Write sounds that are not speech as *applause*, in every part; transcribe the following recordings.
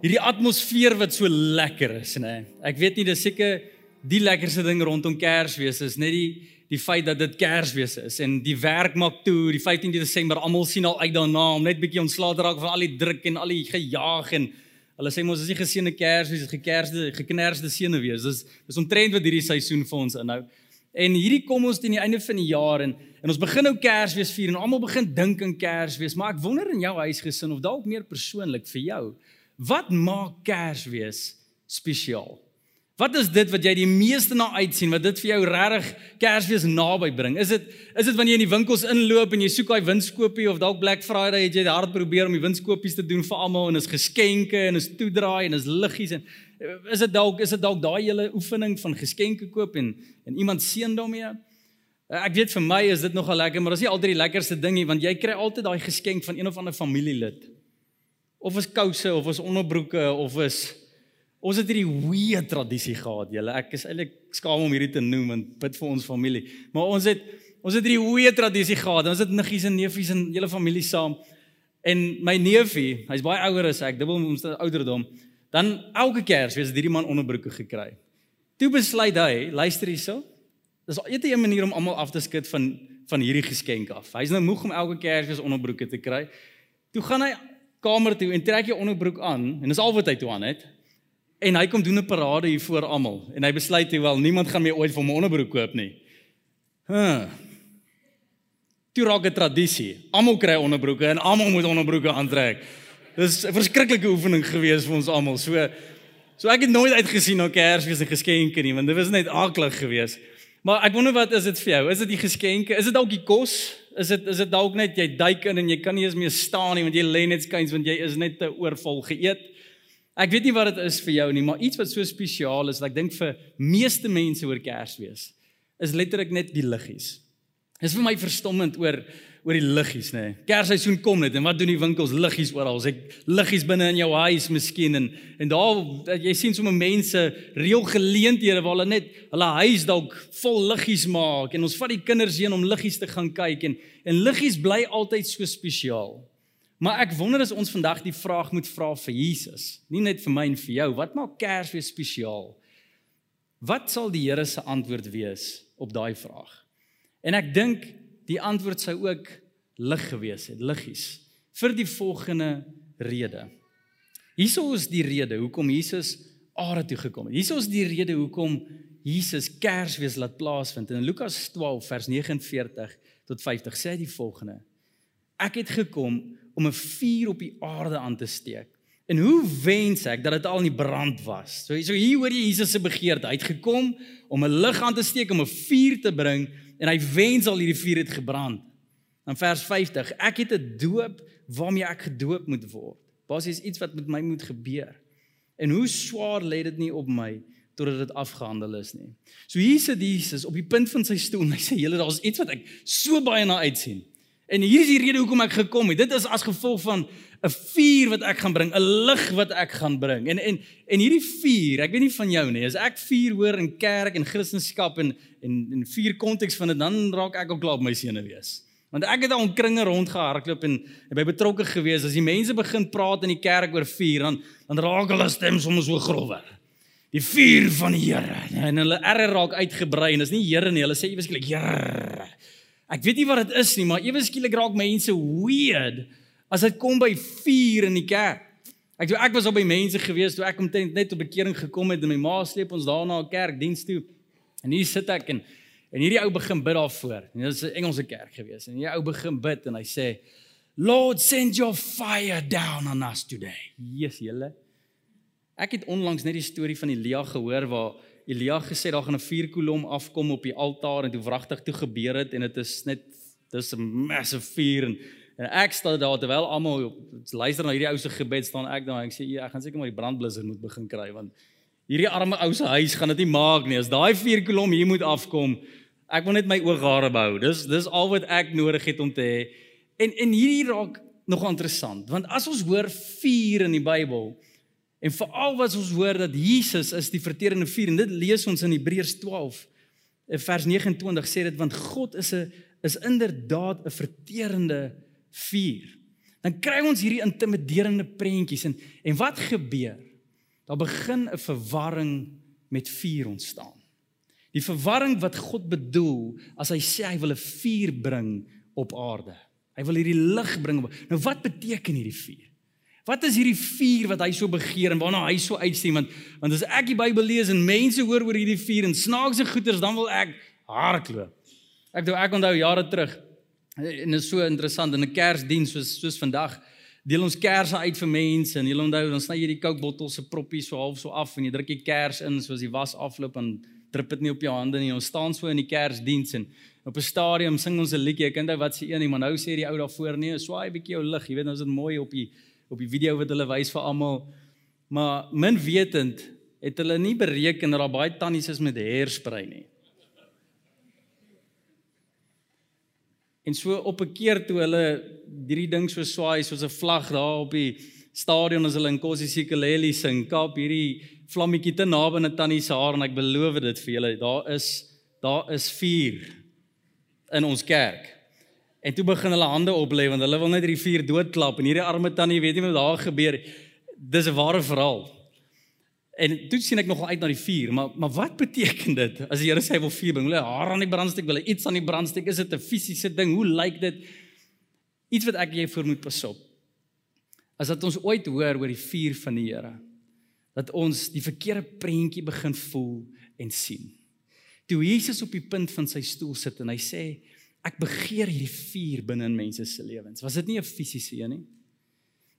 hierdie atmosfeer wat so lekker is, nê. Ek weet nie dis seker die lekkerste ding rondom Kersfees is net die die feit dat dit Kersfees is en die werk maak toe, die 15de Desember, almal sien al uit daarna om net bietjie ontslae te raak van al die druk en al die gejaag en hulle sê mos as jy geseënde Kersfees, gekersde, geknersde seëne wees. Dis dis omtrent wat hierdie seisoen vir ons inhou. En hierdie kom ons teen die einde van die jaar en en ons begin nou Kersfees vier en almal begin dink aan Kersfees, maar ek wonder in jou huisgesin of dalk meer persoonlik vir jou, wat maak Kersfees spesiaal? Wat is dit wat jy die meeste na uitsien wat dit vir jou regtig Kersfees naby bring? Is dit is dit wanneer jy in die winkels inloop en jy soek daai winskoopie of dalk Black Friday het jy hard probeer om die winskoopies te doen vir almal en is geskenke en is toedraai en is liggies en is dit dalk is dit dalk daai hele oefening van geskenke koop en en iemand seën daarmee? Ek weet vir my is dit nogal lekker, maar dit is nie altyd die lekkerste ding nie want jy kry altyd daai geskenk van een of ander familielid. Of is kouse of is onderbroeke of is Ons het hierdie weë tradisie gehad, julle. Ek is eintlik skaam om hierdie te noem en bid vir ons familie. Maar ons het ons het hierdie weë tradisie gehad. Ons het niggies en neefies en hele familie saam. En my neefie, hy's baie ouer as ek, dubbel ons ouderdom. Dan elke Kersfees het hierdie man onderbroeke gekry. Toe besluit hy, luister hierso. Dis al eete 'n manier om almal af te skud van van hierdie geskenk af. Hy's nou moeg om elke Kersfees onderbroeke te kry. Toe gaan hy kamer toe en trek hy onderbroek aan en dis al wat hy toe aan het. En hy kom doen 'n parade hier voor almal en hy besluit hy wel niemand gaan meer ooit vir hom onderbroek koop nie. Huh. Toe raak 'n tradisie. Almal kry onderbroeke en almal moet onderbroeke aantrek. Dis 'n verskriklike oefening gewees vir ons almal. So so ek het nooit uitgesien na Kersfees en geskenke nie want dit was net aklig geweest. Maar ek wonder wat is dit vir jou? Is dit die geskenke? Is dit dalk die kos? Is dit is dit dalk net jy duik in en jy kan nie eens meer staan nie want jy lê net skuins want jy is net te oorvol geëet? Ek weet nie wat dit is vir jou nie, maar iets wat so spesiaal is, ek dink vir meeste mense oor Kersfees, is letterlik net die liggies. Dis vir my verstommend oor oor die liggies, nê. Kersseisoen kom net en wat doen die winkels liggies oral? Ek liggies binne in jou huis miskien en en daar jy sien sommer mense reël geleenthede waar hulle net hulle huis dalk vol liggies maak en ons vat die kinders heen om liggies te gaan kyk en en liggies bly altyd so spesiaal. Maar ek wonder as ons vandag die vraag moet vra vir Jesus, nie net vir my en vir jou, wat maak Kersfees spesiaal? Wat sal die Here se antwoord wees op daai vraag? En ek dink die antwoord sou ook lig gewees het, liggies, vir die volgende rede. Hierso is die rede hoekom Jesus aarde toe gekom het. Hierso is die rede hoekom Jesus Kersfees laat plaasvind. In Lukas 12 vers 49 tot 50 sê hy die volgende: Ek het gekom om 'n vuur op die aarde aan te steek. En hoe wens ek dat dit al in die brand was. So so hier hoor jy Jesus se begeerte. Hy het gekom om 'n lig aan te steek, om 'n vuur te bring en hy wens al hierdie vuur het gebrand. In vers 50, ek het 'n doop waarmee ek gedoop moet word. Basies iets wat met my moet gebeur. En hoe swaar lê dit nie op my totdat dit afgehandel is nie. So hier sit Jesus op die punt van sy stoel en hy sê: "Julle, daar's iets wat ek so baie na uitsien." En hier is die rede hoekom ek gekom het. Dit is as gevolg van 'n vuur wat ek gaan bring, 'n lig wat ek gaan bring. En en en hierdie vuur, ek weet nie van jou nie, as ek vuur hoor in kerk en Christendom en en in vuur konteks van dit, dan raak ek ook klaar op my sene wees. Want ek het al in kringe rondgehardloop en, en by betrokke gewees. As die mense begin praat in die kerk oor vuur, dan dan raak hulle stem soms so growwer. Die vuur van die Here. En hulle erre raak uitgebrei en dis nie Here nie, hulle sê ewes skielik Here. Ek weet nie wat dit is nie, maar ewe skielik raak mense weird as dit kom by vuur in die kerk. Ek toe ek was op by mense gewees toe ek omtrent net op bekering gekom het en my ma sleep ons daar na 'n kerkdiens toe. En hier sit ek en en hierdie ou begin bid daarvoor. En dit is 'n Engelse kerk gewees. En hierdie ou begin bid en hy sê Lord send your fire down on us today. Jesus, julle. Ek het onlangs net die storie van Elia gehoor waar Elia gesê daar gaan 'n vuurkolom afkom op die altaar en toe wragtig toe gebeur het en dit is net dis 'n massive vuur en, en ek staan daar terwyl almal luister na hierdie ou se gebed staan ek daar ek sê ek gaan seker maar die brandblusser moet begin kry want hierdie arme ou se huis gaan dit nie maak nie. As daai vier kolom hier moet afkom, ek wil net my ooghare bou. Dis dis al wat ek nodig het om te hê. En en hierdie raak nog interessant, want as ons hoor vuur in die Bybel en veral wat ons hoor dat Jesus is die verterende vuur en dit lees ons in Hebreërs 12 in eh, vers 29 sê dit want God is 'n is inderdaad 'n verterende vuur. Dan kry ons hierdie intimiderende prentjies en en wat gebeur? Daar begin 'n verwarring met vuur ontstaan. Die verwarring wat God bedoel as hy sê hy wil 'n vuur bring op aarde. Hy wil hierdie lig bring. Nou wat beteken hierdie vuur? Wat is hierdie vuur wat hy so begeer en waarna hy so uitsien want want as ek die Bybel lees en mense hoor oor hierdie vuur en snaakse goeters dan wil ek hardloop. Ek dou ek onthou jare terug en dit is so interessant in 'n Kersdiens soos soos vandag deel ons kersse uit vir mense en jy onthou dan sny jy die Coke bottel se proppies so half so af en jy druk die kers in soos die was afloop en drup dit nie op jou hande nie. Ons staan so in die Kersdiens en op 'n stadium sing ons 'n liedjie. Ek onthou wat se een nie, maar nou sê die ou daarvoor nee, swaai 'n bietjie jou lig. Jy weet nou is dit mooi op die op die video wat hulle wys vir almal. Maar min wetend het hulle nie bereken dat daar baie tannies is met hairspray nie. En so op 'n keer toe hulle hierdie ding so swaai soos 'n vlag daar op die stadion as hulle in Kossie Sikeleli sing, kap hierdie vlammetjie te naby aan 'n tannie se haar en ek beloof dit vir julle, daar is daar is vuur in ons kerk. En toe begin hulle hande oplê want hulle wil net hierdie vuur doodklap en hierdie arme tannie weet nie wat daar gebeur. Dis 'n ware verhaal. En toe sien ek nogal uit na die vuur, maar maar wat beteken dit as die Here sê hy wil vuur bring? Wil hy haar aan die brandstek, wil hy iets aan die brandstek? Is dit 'n fisiese ding? Hoe lyk dit? Iets wat ek jy voor moet pas op. As dat ons ooit hoor oor die vuur van die Here, dat ons die verkeerde prentjie begin voel en sien. Toe Jesus op die punt van sy stoel sit en hy sê ek begeer hierdie vuur binne in mense se lewens. Was dit nie 'n fisiese een nie?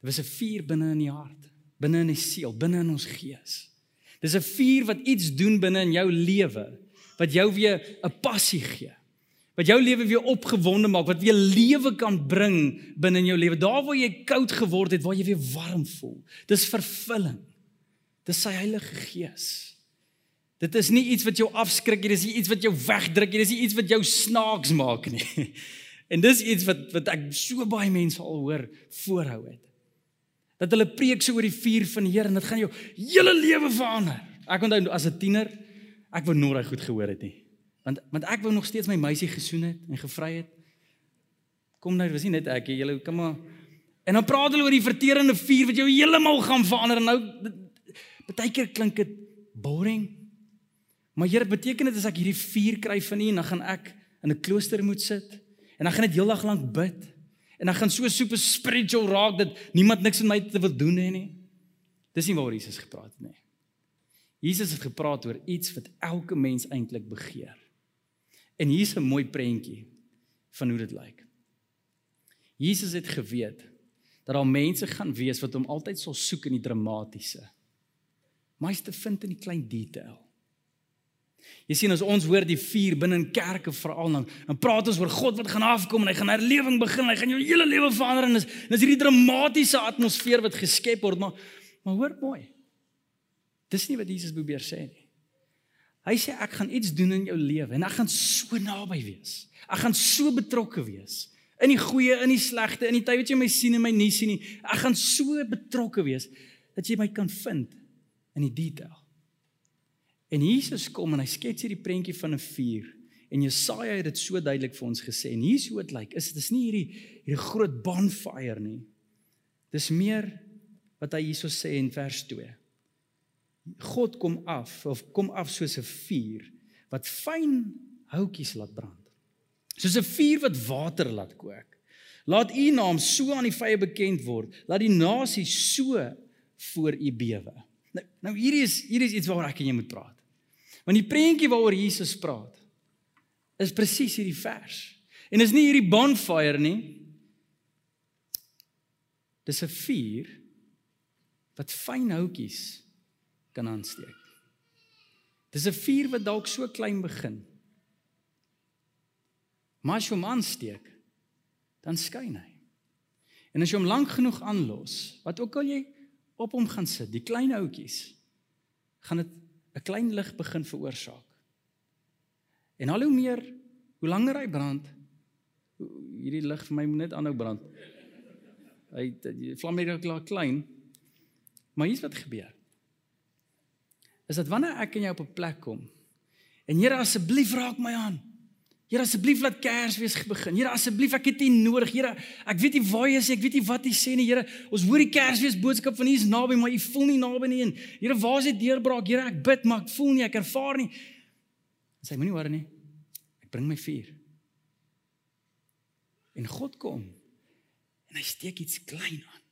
Dit was 'n vuur binne in die hart, binne in die siel, binne in ons gees. Dis 'n vuur wat iets doen binne in jou lewe wat jou weer 'n passie gee. Wat jou lewe weer opgewonde maak, wat weer lewe kan bring binne in jou lewe. Daar waar jy koud geword het, waar jy weer warm voel. Dis vervulling. Dis sy Heilige Gees. Dit is nie iets wat jou afskrik nie, dis nie iets wat jou wegdruk nie, dis nie iets wat jou snaaks maak nie. *laughs* En dis iets wat wat ek so baie mense al hoor voorhou het dat hulle preek so oor die vuur van die Here en dit gaan jou hele lewe verander. Ek onthou as 'n tiener, ek wou nooit goed gehoor het nie. Want want ek wou nog steeds my meisie gesoen het en gevry het. Kom nou, was nie net ek, jy kom maar en dan praat hulle oor die verterende vuur wat jou heeltemal gaan verander en nou baie keer klink dit boring. Maar Here, beteken dit as ek hierdie vuur kry van U en dan gaan ek in 'n klooster moet sit en dan gaan ek heeldag lank bid en dan gaan so super spiritual raak dat niemand niks met my te wil doen hê nie. Dis nie waaroor Jesus gepraat het nie. Jesus het gepraat oor iets wat elke mens eintlik begeer. En hier's 'n mooi prentjie van hoe dit lyk. Jesus het geweet dat daar mense gaan wees wat hom altyd sal soek in die dramatiese. Maar hy's te vind in die klein detail. Jy sien as ons hoor die vuur binne in kerke veral dan dan praat ons oor God wat gaan afkom en hy gaan herlewing begin. Hy gaan jou hele lewe verander en dis dis hierdie dramatiese atmosfeer wat geskep word maar maar hoor mooi. Dis nie wat Jesus probeer sê nie. Hy sê ek gaan iets doen in jou lewe en ek gaan so naby wees. Ek gaan so betrokke wees in die goeie, in die slegte, in die tyd wat jy my sien en my nie sien nie. Ek gaan so betrokke wees dat jy my kan vind in die detail. En Jesus kom en hy skets hierdie prentjie van 'n vuur. En Jesaja het dit so duidelik vir ons gesê. En hier's hoe dit lyk. Is dit is nie hierdie hierdie groot bonfire nie. Dis meer wat hy hierso sê in vers 2. God kom af of kom af soos 'n vuur wat fyn houtjies laat brand. Soos 'n vuur wat water laat kook. Laat u naam so aan die vye bekend word. Laat die nasie so voor u bewe. Nou nou hierdie is hierdie is iets waaroor ek en jy moet praat. Want die prentjie waaroor Jesus praat is presies hierdie vers. En is nie hierdie bonfire nie. Dis 'n vuur wat fyn houtjies kan aansteek. Dis 'n vuur wat dalk so klein begin. Maar as jy hom aansteek, dan skyn hy. En as jy hom lank genoeg aanlos, wat ook al jy op hom gaan sit, die klein houtjies gaan dit 'n klein lig begin veroorsaak. En al hoe meer, hoe langer hy brand, hierdie lig vir my moet net aanhou brand. Hy die vlam het klaar klein. Maar hier's wat gebeur. Is dat wanneer ek en jy op 'n plek kom en Here asseblief raak my aan. Here asseblief laat Kersfees begin. Here asseblief ek het U nodig. Here, ek weet nie waar jy is. Ek weet nie wat U sê nie. Here, ons hoor die Kersfees boodskap van U is naby, maar U voel nie naby nie. En Here, waar is die deurbraak? Here, ek bid, maar ek voel nie, ek ervaar nie. Sy moenie worry nie. Ek bring my vuur. En God kom en hy steek iets klein aan.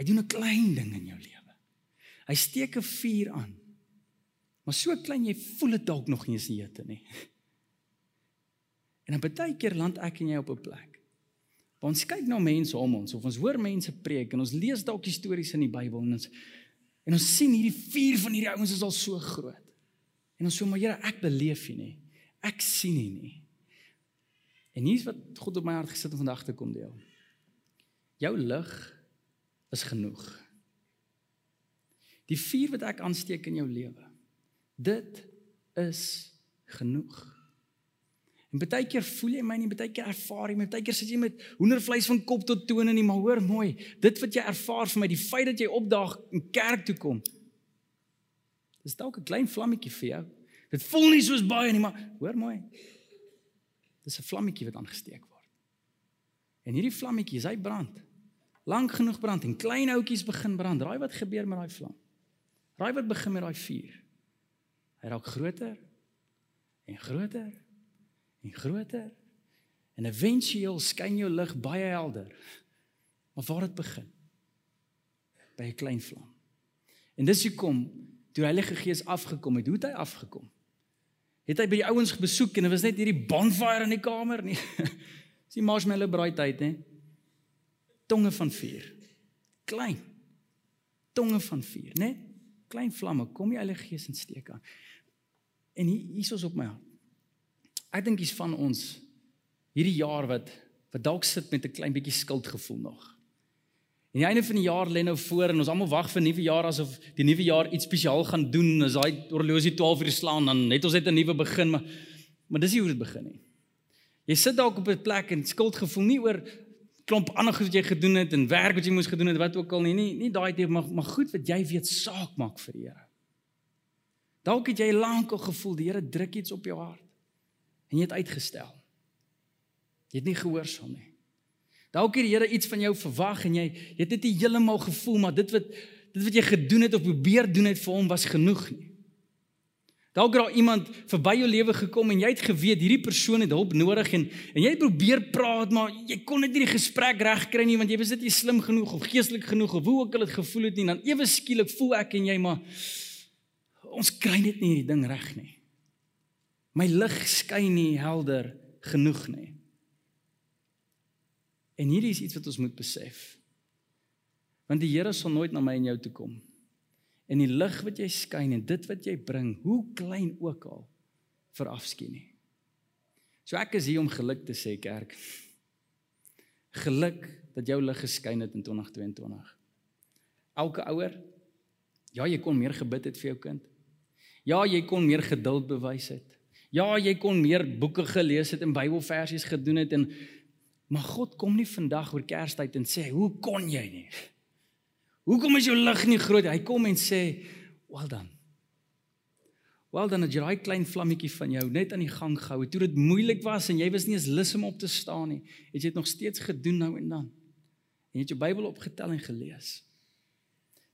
Hy doen 'n klein ding in jou lewe. Hy steek 'n vuur aan. Maar so klein jy voel dit dalk nog nie eens hitte nie. En dan baie keer land ek en jy op 'n plek. Want ons kyk na mense om ons of ons hoor mense preek en ons lees dalk stories in die Bybel en ons en ons sien hierdie vuur van hierdie ouens is al so groot. En ons sê maar Here, ek beleef nie nie. Ek sien nie nie. En hier's wat God op my hart gesit om vandag te kom deel. Jou lig is genoeg. Die vuur wat ek aansteek in jou lewe. Dit is genoeg. En baie keer voel jy my nie, baie keer ervaar jy my, baie keer sit jy met hoendervleis van kop tot tone nie, maar hoor mooi, dit wat jy ervaar vir my, die feit dat jy opdaag in kerk toe kom. Dis dalk 'n klein vlammetjie vir jou. Dit voel nie soos baie nie, maar hoor mooi. Dis 'n vlammetjie wat aangesteek word. En hierdie vlammetjie, hy brand lank genoeg brand en klein houtjies begin brand. Raai wat gebeur met daai vlam? Raai wat begin met daai vuur? Hy raak groter en groter en groter. En éventueel skyn jou lig baie helder. Maar waar dit begin? By 'n klein vlam. En dis hoekom toe Heilige Gees afgekom het, hoe het hy afgekom? Het hy by die ouens besoek en dit was net hierdie bonfire in die kamer nie. *laughs* Dis die marshmallow braai tyd, hè? tonge van vuur. Klein tonge van vuur, né? Klein vlamme, kom die Heilige Gees in steek aan. En hier hier's ons op my hand. Ek dink hier's van ons hierdie jaar wat wat dalk sit met 'n klein bietjie skuldgevoel nog. En die einde van die jaar lê nou voor en ons almal wag vir nuwe jaar asof die nuwe jaar iets spesiaal gaan doen. As daai horlosie 12 uur slaan dan net ons net 'n nuwe begin, maar maar dis nie hoe dit begin nie. Jy sit dalk op 'n plek en skuldgevoel nie oor klomp ander goed wat jy gedoen het en werk wat jy moes gedoen het wat ook al nie nie nie daai tipe maar maar goed wat jy weet saak maak vir die Here. Dalk het jy lank al gevoel die Here druk iets op jou hart en jy het uitgestel. Jy het nie gehoorsaam nie. Dalk het die Here iets van jou verwag en jy jy het net nie heeltemal gevoel maar dit wat dit wat jy gedoen het of probeer doen het vir hom was genoeg nie. Dalk het daar iemand verby jou lewe gekom en jy het geweet hierdie persoon het hulp nodig en en jy probeer praat maar jy kon net nie die gesprek regkry nie want jy was net nie slim genoeg of geestelik genoeg of hoe ook al dit gevoel het nie dan ewe skielik voel ek en jy maar ons kry net nie hierdie ding reg nie. My lig skyn nie helder genoeg nie. En hierdie is iets wat ons moet besef. Want die Here sal nooit na my en jou toe kom en die lig wat jy skyn en dit wat jy bring, hoe klein ook al, verafskien nie. So ek is hier om geluk te sê kerk. Geluk dat jou lig geskyn het in 2022. Elke ouer, ja, jy kon meer gebid het vir jou kind. Ja, jy kon meer geduld bewys het. Ja, jy kon meer boeke gelees het en Bybelversies gedoen het en maar God kom nie vandag oor Kerstyd en sê, "Hoe kon jy nie?" Hoekom is jou lig nie groot? Hy kom en sê, "Well done." Wel dan het jy daai klein vlammetjie van jou net aan die gang gehou. Toe dit moeilik was en jy was nie eens lus om op te staan nie, het jy dit nog steeds gedoen nou en dan. En jy het jou Bybel opgetel en gelees.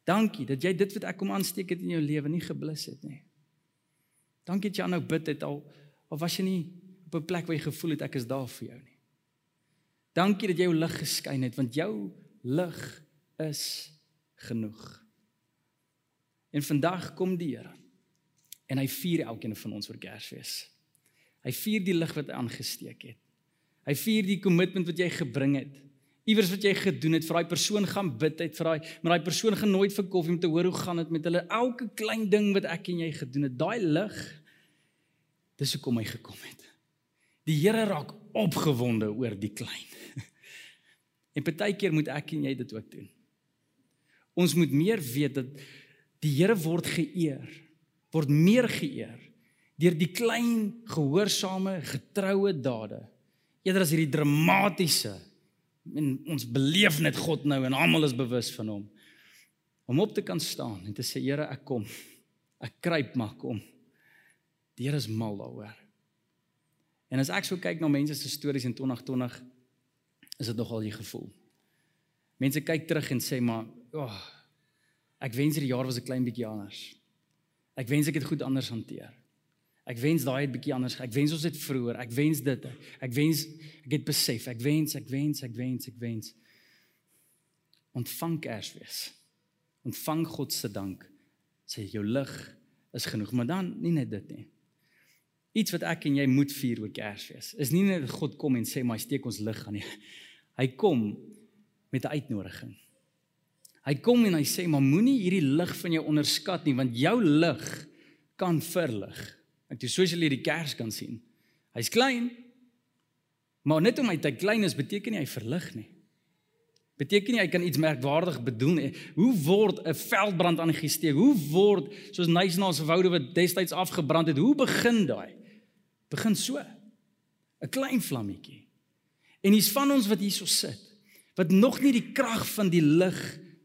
Dankie dat jy dit wat ek kom aansteek het in jou lewe nie geblus het nie. Dankie dat jy aanhou bid het al of was jy nie op 'n plek waar jy gevoel het ek is daar vir jou nie. Dankie dat jy jou lig geskyn het want jou lig is genoeg. En vandag kom die Here en hy vier elkeen van ons vir Kersfees. Hy vier die lig wat aangesteek het. Hy vier die kommitment wat jy gebring het. Iewers wat jy gedoen het vir daai persoon gaan bid het vir daai maar daai persoon genooi vir koffie om te hoor hoe gaan dit met hulle elke klein ding wat ek en jy gedoen het. Daai lig dis hoekom hy gekom het. Die Here raak opgewonde oor die klein. *laughs* En partykeer moet ek en jy dit ook doen. Ons moet meer weet dat Die Here word geëer, word meer geëer deur die klein gehoorsame getroue dade eerder as hierdie dramatiese en ons beleef net God nou en almal is bewus van hom. Om op te kan staan en te sê Here ek kom. Ek kruip maar kom. Die Here is mal daaroor. En as ek so kyk na mense se stories in 2020 is dit nogal die gevoel. Mense kyk terug en sê maar oh, ek wens hierdie jaar was 'n klein bietjie anders. Ek wens ek het goed anders hanteer Ek wens daai het bietjie anders. Ek wens ons het vroeër. Ek wens dit. Ek wens ek het besef. Ek wens, ek wens, ek wens, ek wens. Ontvang Kersfees. Ontvang God se dank. Sê jou lig is genoeg, maar dan nie net dit nie. Iets wat ek en jy moet vier oor Kersfees. Is nie net God kom en sê maar steek ons lig aan nie. Hy kom met 'n uitnodiging. Hy kom en hy sê maar moenie hierdie lig van jou onderskat nie want jou lig kan verlig. Ek dis soos jy die kers kan sien. Hy's klein. Maar net omdat hy klein is, beteken nie hy verlig nie. Beteken nie hy kan iets merkwaardig bedoel nie. Hoe word 'n veldbrand aangesteek? Hoe word soos Nysna se woude wat destyds afgebrand het, hoe begin daai? Begin so. 'n Klein vlammetjie. En hier's van ons wat hierso sit wat nog nie die krag van die lig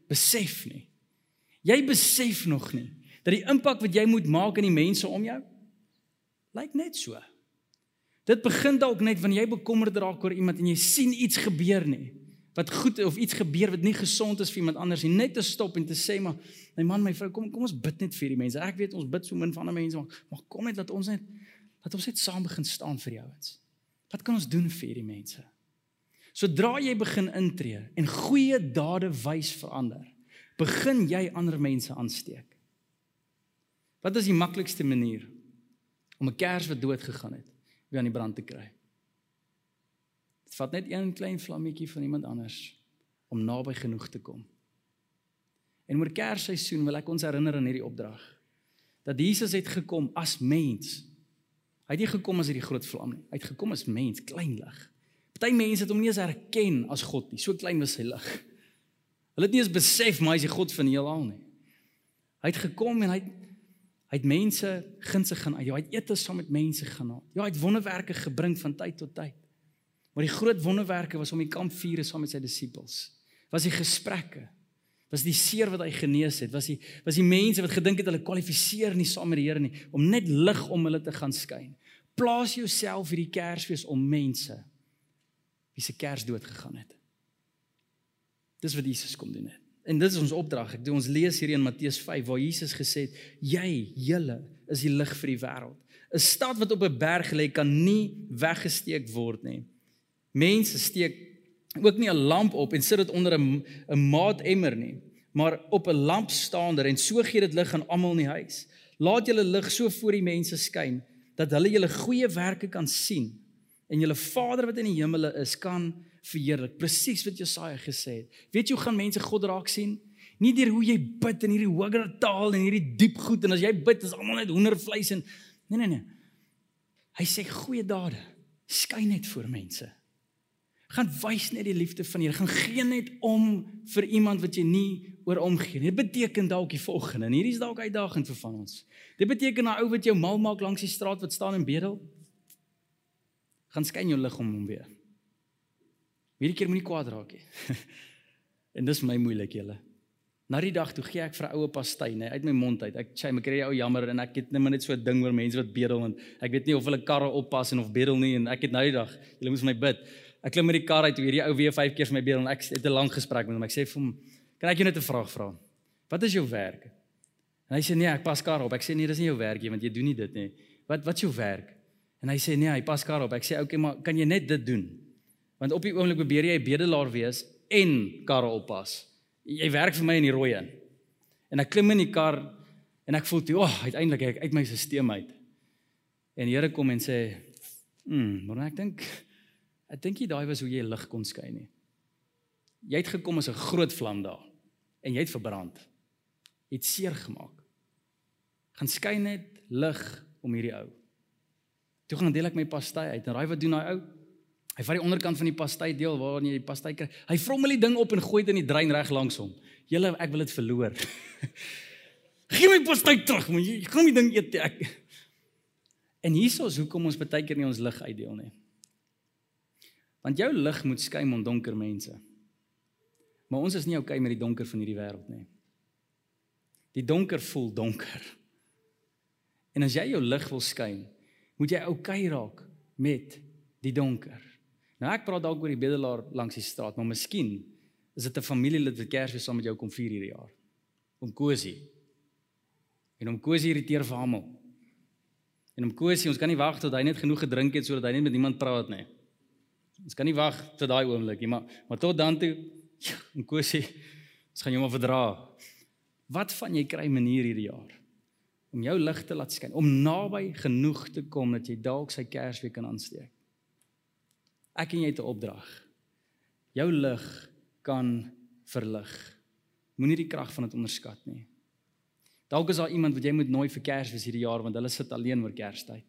besef nie. Jy besef nog nie dat die impak wat jy moet maak in die mense om jou Lyk net so. Dit begin dalk net wanneer jy bekommerd raak oor iemand en jy sien iets gebeur nie wat goed of iets gebeur wat nie gesond is vir iemand anders nie net te stop en te sê maar my man my vrou kom kom ons bid net vir die mense. Ek weet ons bid so min van ander mense maar, maar kom net dat ons net dat ons net saam begin staan vir die ouens. Wat kan ons doen vir die mense? Sodra jy begin intree en goeie dade wys verander begin jy ander mense aansteek. Wat is die maklikste manier om 'n kers wat dood gegaan het weer aan die brand te kry. Dit vat net een klein vlammetjie van iemand anders om naby genoeg te kom. En oor Kersseisoen wil ek ons herinner aan hierdie opdrag dat Jesus het gekom as mens. Hy het nie gekom as hierdie groot vlam nie. Hy het gekom as mens, klein lig. Party mense het hom nie eens herken as God nie. So klein was sy lig. Hulle het nie eens besef maar hy is die God van die heelal nie. Hy het gekom en hy het Hy het mense gunse gaan uit. Ja, hy het ete saam met mense haal. Ja, hy het wonderwerke gebring van tyd tot tyd. Maar die groot wonderwerke was om die kampvuure saam met sy disippels. Was die gesprekke. Was die seer wat hy genees het. Was die was die mense wat gedink het hulle kwalifiseer nie saam met die Here nie om net lig om hulle te gaan skyn. Plaas jouself hierdie Kersfees om mense wie se kers dood gegaan het. Dis wat Jesus kom doen het. En dit is ons opdrag. Ek doen ons lees hier in Matteus 5 waar Jesus gesê het: "Jy, julle is die lig vir die wêreld." 'n Stad wat op 'n berg lê kan nie weggesteek word nie. Mense steek ook nie 'n lamp op en sit dit onder 'n 'n maatemmer nie, maar op 'n lampstaander en so gee dit lig aan almal in die huis. Laat julle lig so voor die mense skyn dat hulle julle goeie werke kan sien en julle Vader wat in die hemele is kan verheerlik. Presies wat Jesaja gesê het. Weet jy hoe gaan mense God raak sien? Nie deur hoe jy bid in hierdie hoër taal en hierdie diep goed en as jy bid is almal net hoendervleis en nee nee nee. Hy sê goeie dade skyn net voor mense. Gaan wys net die liefde van Here. Gaan gee net om vir iemand wat jy nie oor omgee nie. Dit beteken dalk die volgende. En hierdie is dalk uitdagend vir van ons. Dit beteken 'n ou wat jou mal maak langs die straat wat staan en bedel. Gaan skyn jou lig om hom weer. Hierdie keer moenie kwaad raak nie. *laughs* en dis my moeilik julle. Na die dag toe gee ek vir oue pastei, nê, uit my mond uit. Ek sê my kry ou jammer en ek het net maar net so 'n ding oor mense wat bedel en ek weet nie of hulle karre oppas en of bedel nie en ek het nou die dag, julle moet vir my bid. Ek klim met die kar uit hierdie ou weer 5 keer vir my bedel en ek het 'n lang gesprek met hom. Ek sê vir hom, "Kan ek jou net 'n vraag vra? Wat is jou werk?" En hy sê, "Nee, ek pas kar op." Ek sê, "Nee, dis nie jou werk nie, want jy doen nie dit nie. Wat wat is jou werk?" En hy sê, "Nee, hy pas kar op." Ek sê, "Oké, okay, maar kan jy net dit doen?" Want op die oomblik probeer jy bedelaar wees en karre oppas. Jy werk vir my in die rooi in. En ek klim in die kar en ek voel toe, "Ag, oh, uiteindelik ek uit my stelsel uit." En die Here kom en sê, "Hm, maar ek dink ek dink jy daai was hoe jy lig kon skyn nie. Jy het gekom as 'n groot vlam daar en jy het verbrand. Jy het seer gemaak. Gaan skyn net lig om hierdie ou. Toe gaan deel ek my pastei uit en raai wat doen daai ou? Hy vat die onderkant van die pastei deel waar jy die pastei kry. Hy vrommel die ding op en gooi dit in die drein reg langs hom. Julle ek wil dit verloor. *laughs* Gee my pastei terug, man. Jy gaan my ding eet ek. *laughs* En hiersoos hoekom ons baie keer nie ons lig uitdeel nie. Want jou lig moet skyn om donker mense. Maar ons is nie okay met die donker van hierdie wêreld nie. Die donker voel donker. En as jy jou lig wil skyn, moet jy okay raak met die donker. Nou ek praat dalk oor die bedelaar langs die straat, maar miskien is dit 'n familielid wat Kersfees saam met jou kom vier hierdie jaar. Om Kosie. En om Kosie irriteer vir almal. En om Kosie, ons kan nie wag tot hy net genoeg gedrink het sodat hy net met niemand praat nie. Ons kan nie wag tot daai oomblik nie, maar maar tot dan toe, ja, om Kosie, ons gaan jou maar verdra. Wat van jy kry manier hierdie jaar om jou lig te laat skyn, om naby genoeg te kom dat jy dalk sy Kersweek kan aansteek. Ek en jy het 'n opdrag. Jou lig kan verlig. Moenie die krag van dit onderskat nie. Dalk is daar iemand wat jy moet nooi vir Kersfees hierdie jaar want hulle sit alleen oor Kerstyd.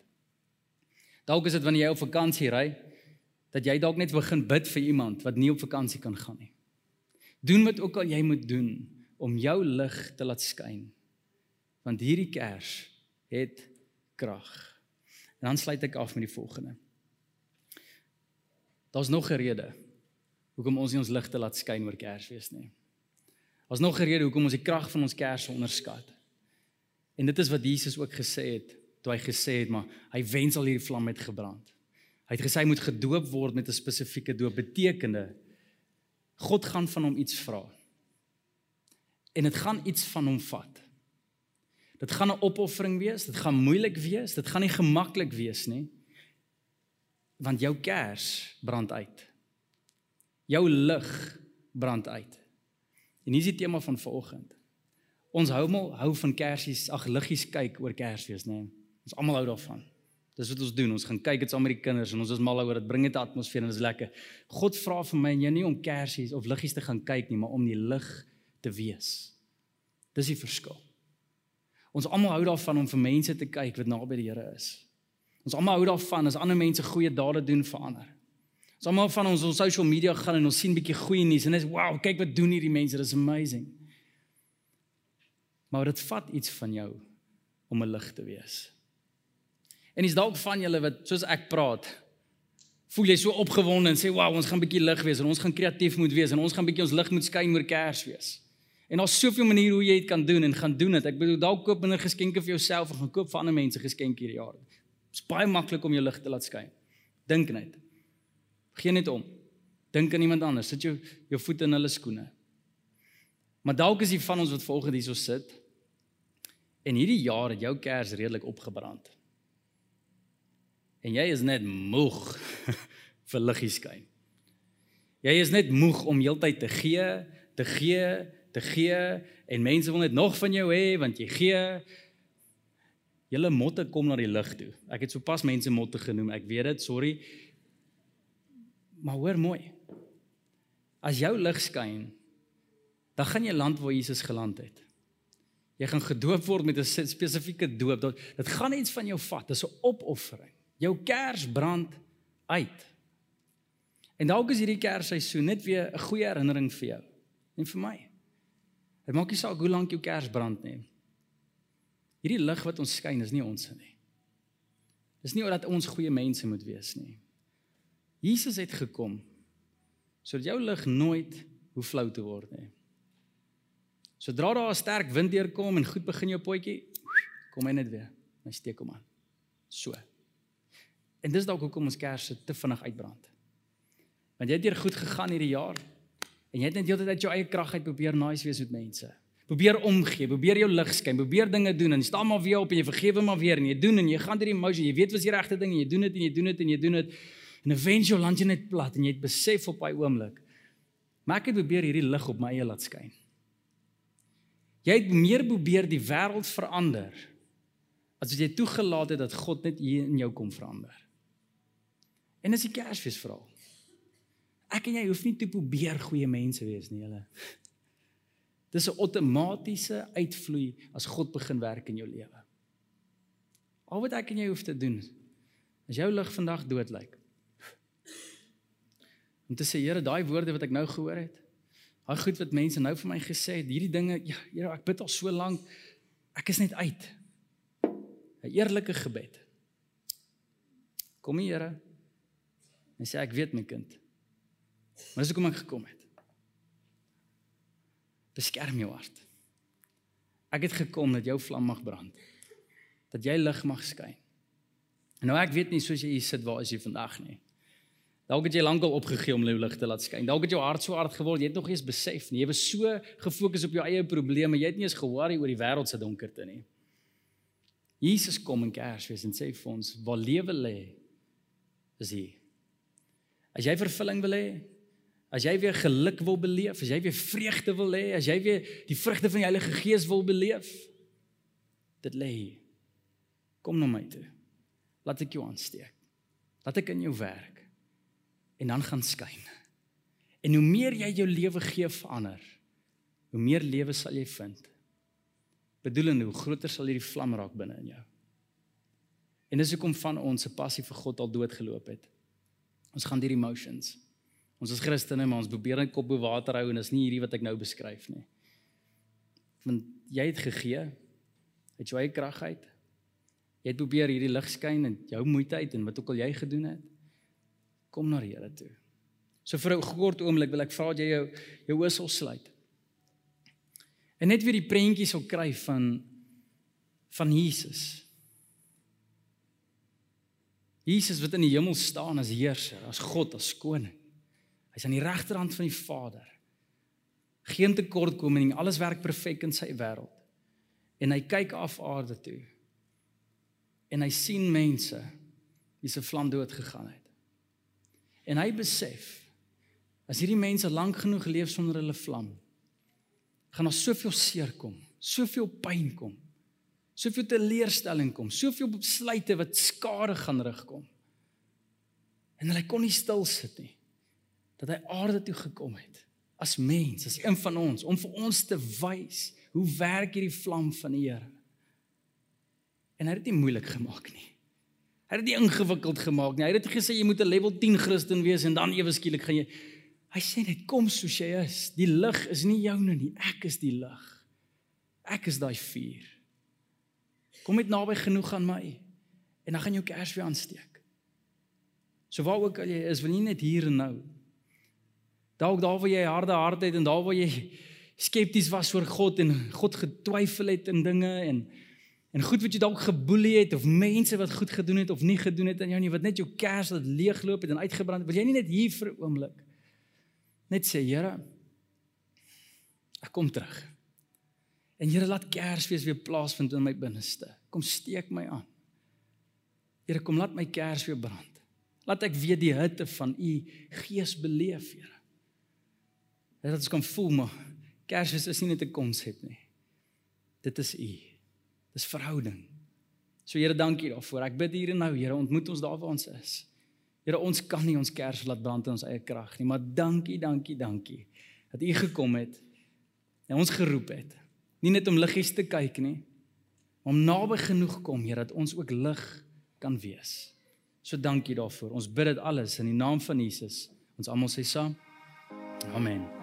Dalk is dit wanneer jy op vakansie ry dat jy dalk net begin bid vir iemand wat nie op vakansie kan gaan nie. Doen wat ook al jy moet doen om jou lig te laat skyn. Want hierdie Kers het krag. En dan sluit ek af met die volgende. Daar's nog 'n rede hoekom ons nie ons ligte laat skyn oor Kersfees nie. Daar's nog 'n rede hoekom ons die krag van ons Kers onderskat. En dit is wat Jesus ook gesê het, toe hy gesê het maar hy wens al hierdie vlam het gebrand. Hy het gesê hy moet gedoop word met 'n spesifieke doop betekende God gaan van hom iets vra. En dit gaan iets van hom vat. Dit gaan 'n opoffering wees, dit gaan moeilik wees, dit gaan nie gemaklik wees nie want jou kers brand uit. Jou lig brand uit. En hier is die tema van vanoggend. Ons hou mal hou van kersies, ag liggies kyk oor Kersfees, nê. Nee. Ons almal hou daarvan. Dis wat ons doen. Ons gaan kyk dit saam met die kinders en ons is mal oor dit. Bring dit 'n atmosfeer en dit is lekker. God vra vir my en jou nie om kersies of liggies te gaan kyk nie, maar om die lig te wees. Dis die verskil. Ons almal hou daarvan om vir mense te kyk wat naby die Here is. Ons almal hou daarvan as ander mense goeie dade doen vir ander. Ons almal van ons op social media gaan en ons sien bietjie goeie nuus en dis wow, kyk wat doen hierdie mense, dis amazing. Maar dit vat iets van jou om 'n lig te wees. En is dalk van julle wat soos ek praat, voel jy so opgewonde en sê wow, ons gaan bietjie lig wees en ons gaan kreatief moet wees en ons gaan bietjie ons lig moet skyn oor Kersfees. En daar's soveel maniere hoe jy dit kan doen en gaan doen dit. Ek bedoel dalk koop minder geskenke vir jouself of gaan koop vir ander mense geskenke hierdie jaar. Dit is baie maklik om jou lig te laat skyn. Dink net. Geen net om. Dink aan iemand anders. Sit jou jou voete in hulle skoene. Maar dalk is die van ons wat volgende hierso sit. En hierdie jaar het jou kers redelik opgebrand. En jy is net moeg *laughs* vir liggies skyn. Jy is net moeg om heeltyd te gee, te gee, te gee en mense wil net nog van jou hê want jy gee Julle motte kom na die lig toe. Ek het sopas mense motte genoem. Ek weet dit, sorry. Maar hoor mooi. As jou lig skyn, dan gaan jy land waar Jesus geland het. Jy gaan gedoop word met 'n spesifieke doop. Dit gaan iets van jou vat. Dis 'n opoffering. Jou kers brand uit. En dalk is hierdie kersseisoen net weer 'n goeie herinnering vir jou en vir my. Dit maak nie saak hoe lank jou kers brand nie. Hierdie lig wat ons skyn is nie ons nie. Dis nie omdat ons goeie mense moet wees nie. Jesus het gekom sodat jou lig nooit hoe flou te word nie. Sodra daar 'n sterk wind deurkom en goed begin jou potjie, kom hy net weer. Hy steek hom aan. So. En dis dalk hoekom ons kersse te vinnig uitbrand. Want jy het hier goed gegaan hierdie jaar en jy het net heeltyd uit jou eie krag uit probeer nice wees met mense. Probeer omgee, probeer jou lig skyn, probeer dinge doen en staan maar weer op en jy vergewe maar weer en jy doen en jy gaan deur die emosie, jy weet wat is die regte ding en jy doen dit en jy doen dit en jy doen dit en eventueel land jy net plat en jy het besef op daai oomblik. Maar ek het probeer hierdie lig op my eie laat skyn. Jy het meer probeer die wêreld verander as wat jy toegelaat het dat God net hier in jou kom verander. En dis die Kersfees verhaal. Ek en jy hoef nie te probeer goeie mense wees nie, julle. Dis 'n outomatiese uitvloei as God begin werk in jou lewe. Al wat ek en jy hoef te doen is jou lig vandag dood lyk. Om te sê Here, daai woorde wat ek nou gehoor het, daai goed wat mense nou vir my gesê het, hierdie dinge, ja, Here, ek bid al so lank. Ek is net uit. 'n Eerlike gebed. Kom hier, Here. En sê ek weet my kind. Maar dis hoekom ek gekom het. Beskerm jou hart. Ek het gekom dat jou vlam mag brand. Dat jy lig mag skyn. En nou ek weet nie soos jy hier sit waar is jy vandag nie. Dalk het jy lankal opgegee om jou lig te laat skyn. Dalk het jou hart so hard geword, jy het nog nie eens besef nie. Jy was so gefokus op jou eie probleme, jy het nie eens ge-worry oor die wêreld se donkerte nie. Jesus kom in Kersfees en sê vir ons, "Waar lewe lê, is hier." As jy vervulling wil hê, as jy weer geluk wil beleef, as jy weer vreugde wil hê, as jy weer die vrugte van die Heilige Gees wil beleef, dit lê hier. Kom na my toe. Laat ek jou aansteek. Laat ek in jou werk en dan gaan skyn. En hoe meer jy jou lewe gee vir ander, hoe meer lewe sal jy vind. Bedoelende hoe groter sal hierdie vlam raak binne in jou. En dis hoekom van ons se passie vir God al doodgeloop het. Ons gaan deur emotions. Ons is Christene, maar ons probeer net kop bo water hou en dis nie hierdie wat ek nou beskryf nie. Want jy het gegee uit jou eie krag uit. Jy het probeer hierdie lig skyn in jou moeite uit en wat ook al jy gedoen het. Kom na die Here toe. So vir 'n kort oomblik wil ek vra dat jy jou jou oë sal sluit. En net weer die prentjies sal kry van van Jesus. Jesus wat in die hemel staan as heerser, as God, as koning. Hy's aan die regterhand van die Vader. Geen tekortkoming alles werk perfek in sy wêreld. En hy kyk af aarde toe. En hy sien mense wie se vlam dood gegaan het. En hy besef as hierdie mense lank genoeg leef sonder hulle vlam, gaan daar soveel seer kom, soveel pyn kom, soveel teleurstelling kom, soveel besluite wat skade gaan rigkom. En hulle kon nie stil sit nie. Dat hy aarde toe gekom het as mens, as een van ons om vir ons te wys hoe werk hierdie vlam van die Here. En hy het dit nie moeilik gemaak nie. Hy het dit ingewikkeld gemaak nie. Hy het gesê jy moet 'n level 10 Christen wees en dan ewe skielik gaan jy Hy sê net kom soos jy is. Die lig is nie joune nie. Ek is die lig. Ek is daai vuur. Kom net naby genoeg aan my en dan gaan jou kers weer aansteek. So waar ook al jy is, wil nie net hier en nou. Dalk daar waar jy harde hart het en daar waar jy skepties was oor God en God getwyfel het in dinge en En goed wat jy dalk geboelie het of mense wat goed gedoen het of nie gedoen het aan jou nie wat net jou kers laat leegloop het en uitgebrand het. Wil jy nie net hier vir 'n oomblik net sê, Here, ek kom terug. En Here laat Kersfees weer plaasvind in my binneste. Kom steek my aan. Here kom laat my kers weer brand. Laat ek weer die hitte van u gees beleef, Here. Dat ons kan voel maar Kersfees is nie net 'n konsep nie. Dit is u. Dis verhouding. So Here, dankie daarvoor. Ek bid hier en nou, Here, ontmoet ons daar waar ons is. Here, ons kan nie ons kers laat brand in ons eie krag nie, maar dankie, dankie, dankie dat U gekom het en ons geroep het. Nie net om liggies te kyk nie, maar om naby genoeg kom, Here, dat ons ook lig kan wees. So dankie daarvoor. Ons bid dit alles in die naam van Jesus. Ons almal sê saam. Amen.